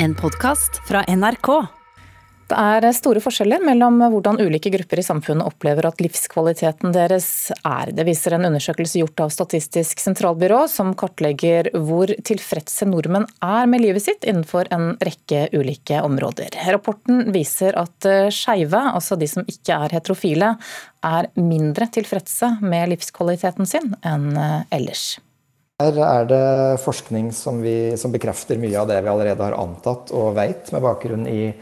En podkast fra NRK. Det er store forskjeller mellom hvordan ulike grupper i samfunnet opplever at livskvaliteten deres er. Det viser en undersøkelse gjort av Statistisk sentralbyrå, som kartlegger hvor tilfredse nordmenn er med livet sitt innenfor en rekke ulike områder. Rapporten viser at skeive, altså de som ikke er heterofile, er mindre tilfredse med livskvaliteten sin enn ellers. Her er det forskning som, vi, som bekrefter mye av det vi allerede har antatt og vet, med bakgrunn i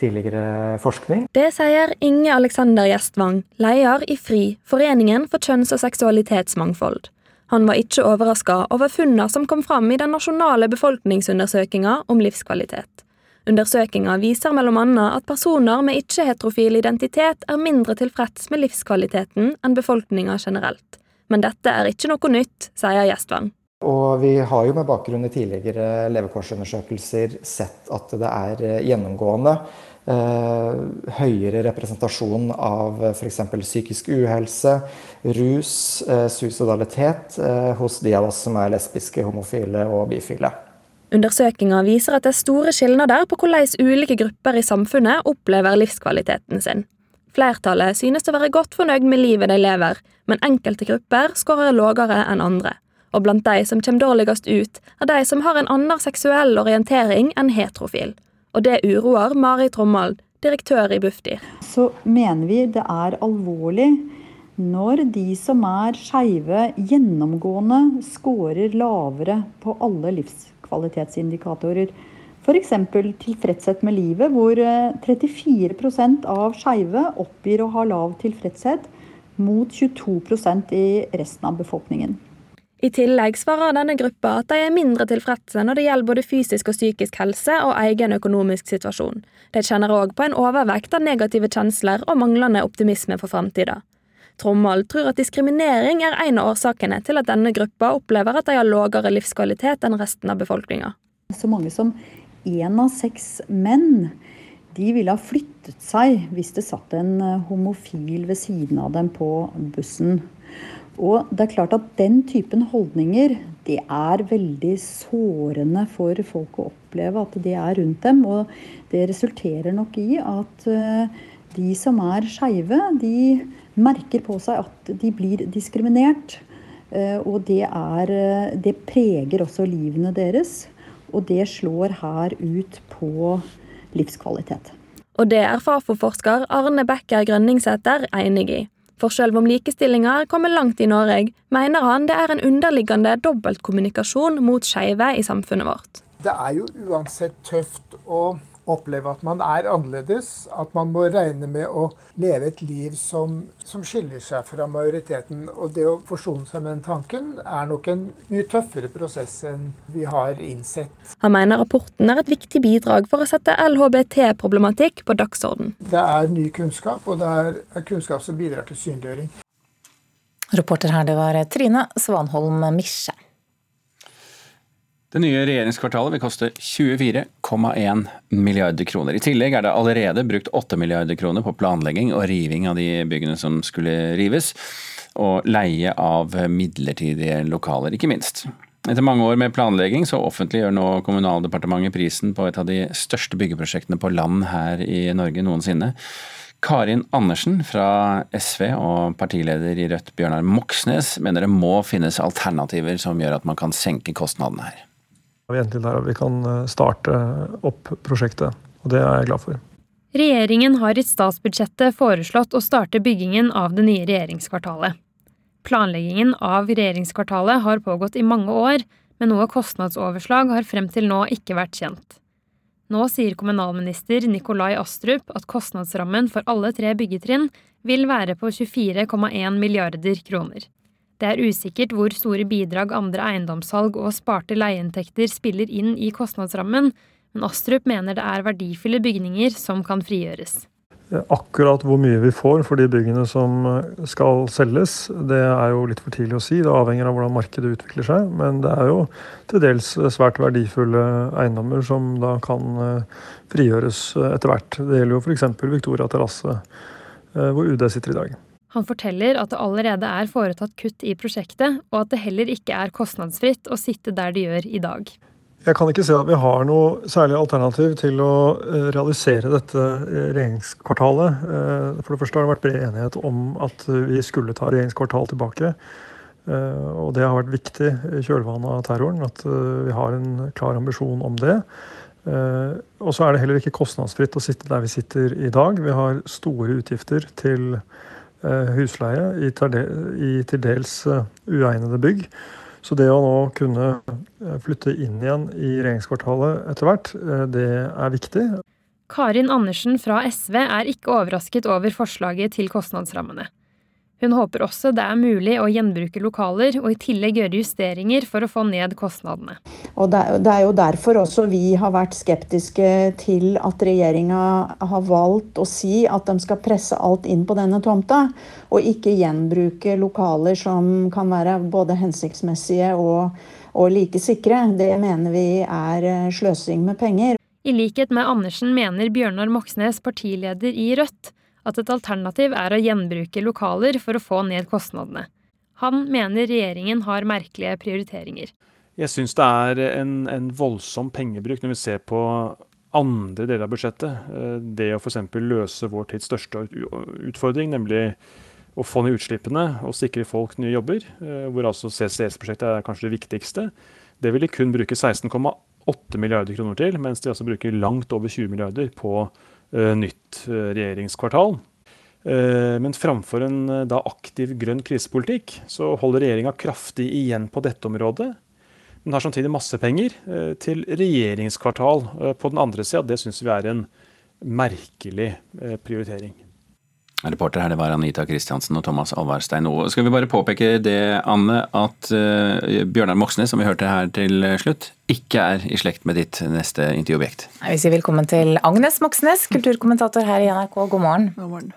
tidligere forskning. Det sier Inge Alexander Gjestvang, leder i FRI, Foreningen for kjønns- og seksualitetsmangfold. Han var ikke overraska over funnene som kom fram i den nasjonale befolkningsundersøkinga om livskvalitet. Undersøkinga viser bl.a. at personer med ikke-heterofil identitet er mindre tilfreds med livskvaliteten enn befolkninga generelt. Men dette er ikke noe nytt, sier Gjestvang. Og vi har jo med bakgrunn i tidligere levekårsundersøkelser sett at det er gjennomgående eh, høyere representasjon av f.eks. psykisk uhelse, rus, eh, suicidalitet eh, hos de av oss som er lesbiske, homofile og bifile. Undersøkinga viser at det er store skilnader på hvordan ulike grupper i samfunnet opplever livskvaliteten sin. Flertallet synes å være godt fornøyd med livet de lever, men enkelte grupper skårer lavere enn andre og blant de som kommer dårligst ut, er de som har en annen seksuell orientering enn heterofil. Og det uroer Mari Trommald, direktør i Bufdir. Så mener vi det er alvorlig når de som er skeive, gjennomgående scorer lavere på alle livskvalitetsindikatorer. F.eks. tilfredshet med livet, hvor 34 eh, av skeive oppgir å ha lav tilfredshet, mot 22% i resten av befolkningen. I tillegg svarer denne gruppa at de er mindre tilfredse når det gjelder både fysisk og psykisk helse og egen økonomisk situasjon. De kjenner òg på en overvekt av negative kjensler og manglende optimisme for framtida. Trommald tror at diskriminering er en av årsakene til at denne gruppa opplever at de har lavere livskvalitet enn resten av befolkninga. Så mange som én av seks menn de ville ha flyttet seg hvis det satt en homofil ved siden av dem på bussen. Og det er klart at den typen holdninger det er veldig sårende for folk å oppleve at de er rundt dem. Og det resulterer nok i at eh, de som er skeive, de merker på seg at de blir diskriminert. Eh, og det, er, eh, det preger også livene deres. Og det slår her ut på livskvalitet. Og det er Fafo-forsker Arne Becker Grønningsæter enig i. For selv om likestillinga er kommet langt i Norge, mener han det er en underliggende dobbeltkommunikasjon mot skeive i samfunnet vårt. Det er jo uansett tøft å oppleve at man er annerledes. At man må regne med å leve et liv som, som skiller seg fra majoriteten. Og det å forsone seg med den tanken er nok en mye tøffere prosess enn vi har innsett. Han mener rapporten er et viktig bidrag for å sette LHBT-problematikk på dagsorden. Det er ny kunnskap, og det er kunnskap som bidrar til synliggjøring. Reporter her, det var Trine Svanholm Misje. Det nye regjeringskvartalet vil koste 24,1 milliarder kroner. I tillegg er det allerede brukt 8 milliarder kroner på planlegging og riving av de byggene som skulle rives, og leie av midlertidige lokaler, ikke minst. Etter mange år med planlegging så offentliggjør nå Kommunaldepartementet prisen på et av de største byggeprosjektene på land her i Norge noensinne. Karin Andersen fra SV og partileder i Rødt Bjørnar Moxnes mener det må finnes alternativer som gjør at man kan senke kostnadene her. Vi endelig der at vi kan eh, starte opp prosjektet, og det er jeg glad for. Regjeringen har i statsbudsjettet foreslått å starte byggingen av det nye regjeringskvartalet. Planleggingen av regjeringskvartalet har pågått i mange år, men noe kostnadsoverslag har frem til nå ikke vært kjent. Nå sier kommunalminister Nikolai Astrup at kostnadsrammen for alle tre byggetrinn vil være på 24,1 milliarder kroner. Det er usikkert hvor store bidrag andre eiendomssalg og sparte leieinntekter spiller inn i kostnadsrammen, men Astrup mener det er verdifulle bygninger som kan frigjøres. Akkurat hvor mye vi får for de byggene som skal selges, det er jo litt for tidlig å si. Det avhenger av hvordan markedet utvikler seg. Men det er jo til dels svært verdifulle eiendommer som da kan eh, frigjøres etter hvert. Det gjelder jo f.eks. Victoria terrasse, eh, hvor UD sitter i dag. Han forteller at det allerede er foretatt kutt i prosjektet, og at det heller ikke er kostnadsfritt å sitte der de gjør i dag. Jeg kan ikke se at vi har noe særlig alternativ til å eh, realisere dette eh, regjeringskvartalet. Eh, for det første har det vært bred enighet om at vi skulle ta regjeringskvartalet tilbake. Og det har vært viktig i kjølvannet av terroren at vi har en klar ambisjon om det. Og så er det heller ikke kostnadsfritt å sitte der vi sitter i dag. Vi har store utgifter til husleie i til dels uegnede bygg. Så det å nå kunne eh, flytte inn igjen i regjeringskvartalet etter hvert, eh, det er viktig. Karin Andersen fra SV er ikke overrasket over forslaget til kostnadsrammene. Hun håper også det er mulig å gjenbruke lokaler og i tillegg gjøre justeringer for å få ned kostnadene. Og Det er jo derfor også vi har vært skeptiske til at regjeringa har valgt å si at de skal presse alt inn på denne tomta, og ikke gjenbruke lokaler som kan være både hensiktsmessige og, og like sikre. Det mener vi er eh, sløsing med penger. I likhet med Andersen mener Bjørnar Moxnes, partileder i Rødt, at et alternativ er å gjenbruke lokaler for å få ned kostnadene. Han mener regjeringen har merkelige prioriteringer. Jeg syns det er en, en, voldsom pengebruk når vi ser på andre deler av budsjettet. Eh, det å f.eks. løse vår tids største utfordring, nemlig å få ned utslippene og sikre folk nye jobber, eh, hvor altså CCS-prosjektet er kanskje det viktigste. Det vil de kun bruke 16,8 milliarder kroner til, mens de altså bruker langt over 20 milliarder på nytt eh, regjeringskvartal. Eh, men framfor en da aktiv grønn krisepolitikk, så holder regjeringa kraftig igjen på dette området. Men har samtidig masse penger til regjeringskvartal på den andre sida. Det syns vi er en merkelig prioritering. Reporter her, det var Anita Kristiansen og Thomas Alvarstein. Nå skal vi bare påpeke det, Anne, at uh, Bjørnar Moxnes, som vi hørte her til slutt, ikke er i slekt med ditt neste intervjuobjekt. Vi sier velkommen til Agnes Moxnes, kulturkommentator her i NRK. God morgen. God morgen.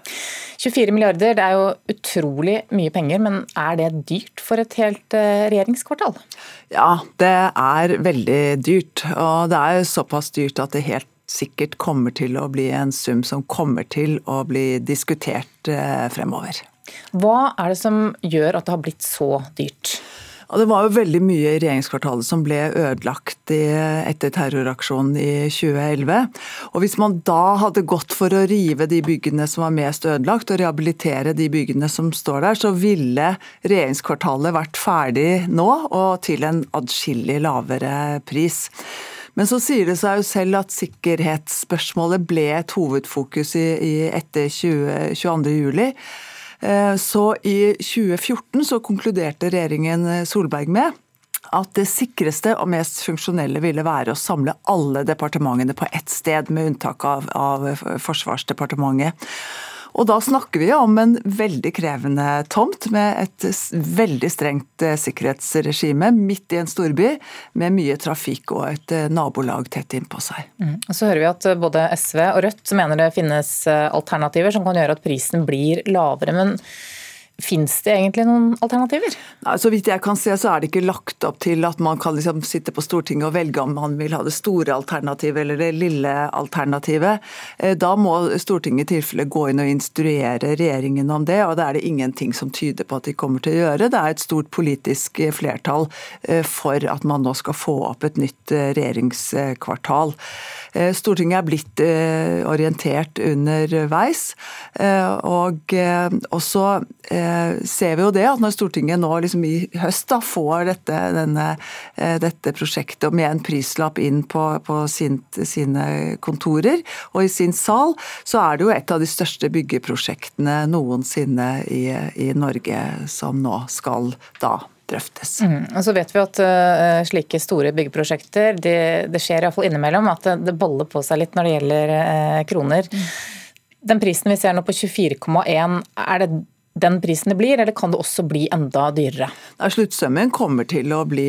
24 milliarder, det er jo utrolig mye penger, men er det dyrt for et helt uh, regjeringskvartal? Ja, det er veldig dyrt. Og det er såpass dyrt at det helt sikkert kommer til å bli en sum som kommer til å bli diskutert eh, fremover. Hva er det som gjør at det har blitt så dyrt? det var jo veldig mye i regjeringskvartalet som ble ødelagt etter terroraksjonen i 2011. Og Hvis man da hadde gått for å rive de byggene som var mest ødelagt, og rehabilitere de byggene som står der, så ville regjeringskvartalet vært ferdig nå, og til en adskillig lavere pris. Men så sier det seg jo selv at sikkerhetsspørsmålet ble et hovedfokus i, i etter 20, 22.07. Eh, så i 2014 så konkluderte regjeringen Solberg med at det sikreste og mest funksjonelle ville være å samle alle departementene på ett sted, med unntak av, av Forsvarsdepartementet. Og da snakker vi om en veldig krevende tomt med et veldig strengt eh, sikkerhetsregime midt i en storby med mye trafikk og et eh, nabolag tett innpå seg. Mm. Så hører vi at eh, både SV og Rødt mener det finnes alternativer som kan gjøre at prisen blir lavere. men Fins det egentlig noen alternativer? Nei, så vidt jeg kan se, så er det ikke lagt opp til at man kan liksom sitte på Stortinget og velge om man vil ha det store alternativet eller det lille alternativet. Eh, da må Stortinget i tilfelle gå inn og instruere regjeringen om det, og det er det ingenting som tyder på at de kommer til å gjøre. Det er et stort politisk flertall eh, for at man nå skal få opp et nytt eh, regjeringskvartal. Stortinget er blitt orientert underveis, og også Eh, ser vi jo det at når Stortinget nå liksom i høst da får dette, denne, eh, dette prosjektet med en prislapp inn på, på sin, sine kontorer og i sin sal, så er det jo et av de største byggeprosjektene noensinne i, i Norge som nå skal da drøftes. Mm. Og så vet vi at uh, slike store byggeprosjekter, det, det skjer iallfall innimellom at det, det baller på seg litt når det gjelder uh, kroner. Mm. Den prisen vi ser nå på 24,1, er det den prisen det blir, eller kan det også bli enda dyrere? Sluttsummen kommer til å bli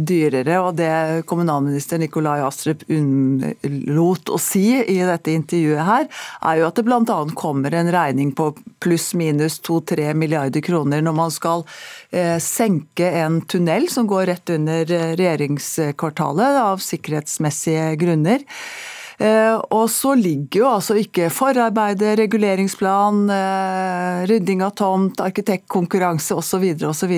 dyrere, og det kommunalminister Nikolai Astrup unnlot å si i dette intervjuet her, er jo at det bl.a. kommer en regning på pluss-minus 2-3 milliarder kroner når man skal eh, senke en tunnel som går rett under regjeringskvartalet av sikkerhetsmessige grunner. Eh, og så ligger jo altså ikke forarbeidet, reguleringsplan, eh, rydding av tomt, arkitektkonkurranse osv. osv.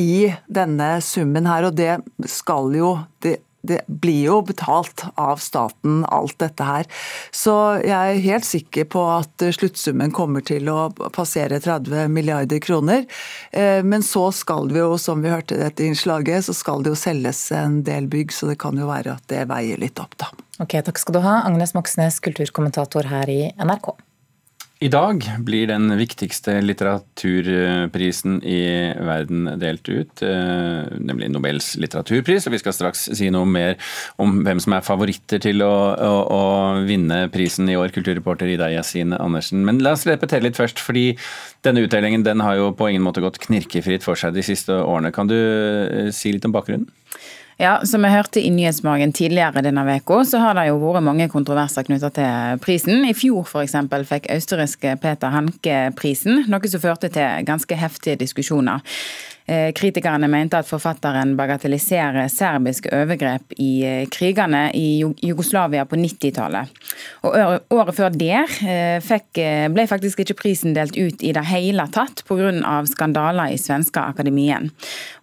i denne summen her. Og det skal jo det det blir jo betalt av staten, alt dette her. Så jeg er helt sikker på at sluttsummen kommer til å passere 30 milliarder kroner. Eh, men så skal vi jo, som vi hørte dette innslaget, så skal det jo selges en del bygg, så det kan jo være at det veier litt opp, da. Ok, Takk skal du ha, Agnes Moxnes, kulturkommentator her i NRK. I dag blir den viktigste litteraturprisen i verden delt ut, eh, nemlig Nobels litteraturpris. og Vi skal straks si noe mer om hvem som er favoritter til å, å, å vinne prisen i år. Kulturreporter Ida Yasin Andersen. Men la oss repetere litt først, fordi denne utdelingen den har jo på ingen måte gått knirkefritt for seg de siste årene. Kan du eh, si litt om bakgrunnen? Ja, Som jeg hørte i Nyhetsmorgen tidligere denne uka, så har det jo vært mange kontroverser knyttet til prisen. I fjor f.eks. fikk østerrikske Peter Hanke prisen, noe som førte til ganske heftige diskusjoner. Eh, kritikerne mente at forfatteren bagatelliserer serbiske overgrep i eh, krigene i Jugoslavia på 90-tallet. Året før der eh, fikk, ble faktisk ikke prisen delt ut i det hele tatt pga. skandaler i svenske akademien.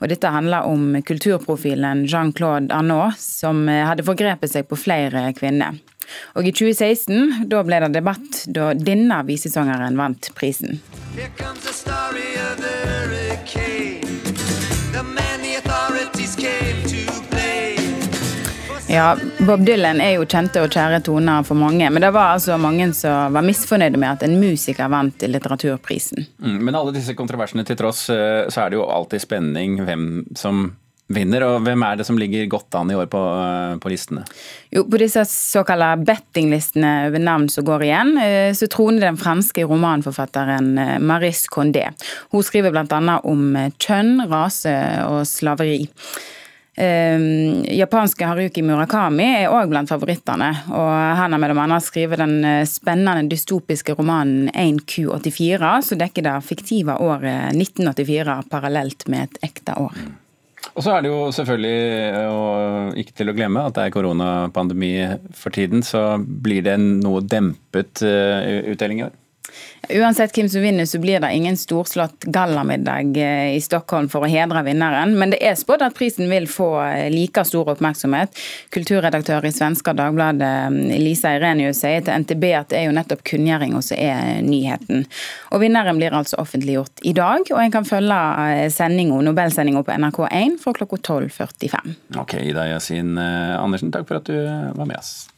Og Dette handler om kulturprofilen Jean-Claude Arnault, som hadde forgrepet seg på flere kvinner. Og I 2016 da ble det debatt da denne visesangeren vant prisen. Here comes the story of the Ja, Bob Dylan er jo kjente og kjære toner for mange, men det var altså mange som var misfornøyde med at en musiker vant litteraturprisen. Mm, men alle disse kontroversene til tross, eh, så er det jo alltid spenning hvem som vinner, og hvem er det som ligger godt an i år på, eh, på listene? Jo, På disse såkalte bettinglistene over navn som går igjen, eh, så troner den franske romanforfatteren Maris Condé. Hun skriver bl.a. om kjønn, rase og slaveri. Uh, japanske Haruki Murakami er òg blant favorittene. og Han har bl.a. skrevet den eh, spennende dystopiske romanen 1Q84, som dekker det fiktive året 1984 parallelt med et ekte år. Og så er det jo selvfølgelig, og ikke til å glemme, at det er koronapandemi for tiden. Så blir det noe dempet uh, utdeling i år? Uansett hvem som vinner, så blir det ingen storslått gallamiddag eh, i Stockholm for å hedre vinneren. Men det er spådd at prisen vil få eh, like stor oppmerksomhet. Kulturredaktør i svenska Dagbladet eh, Lisa Irenius sier til NTB at det er jo nettopp kunngjøringa som er nyheten. Og Vinneren blir altså offentliggjort i dag, og en kan følge sendinga, Nobelsendinga på NRK1 fra klokka 12.45. Ok, Ida Yasin Andersen, takk for at du var med oss.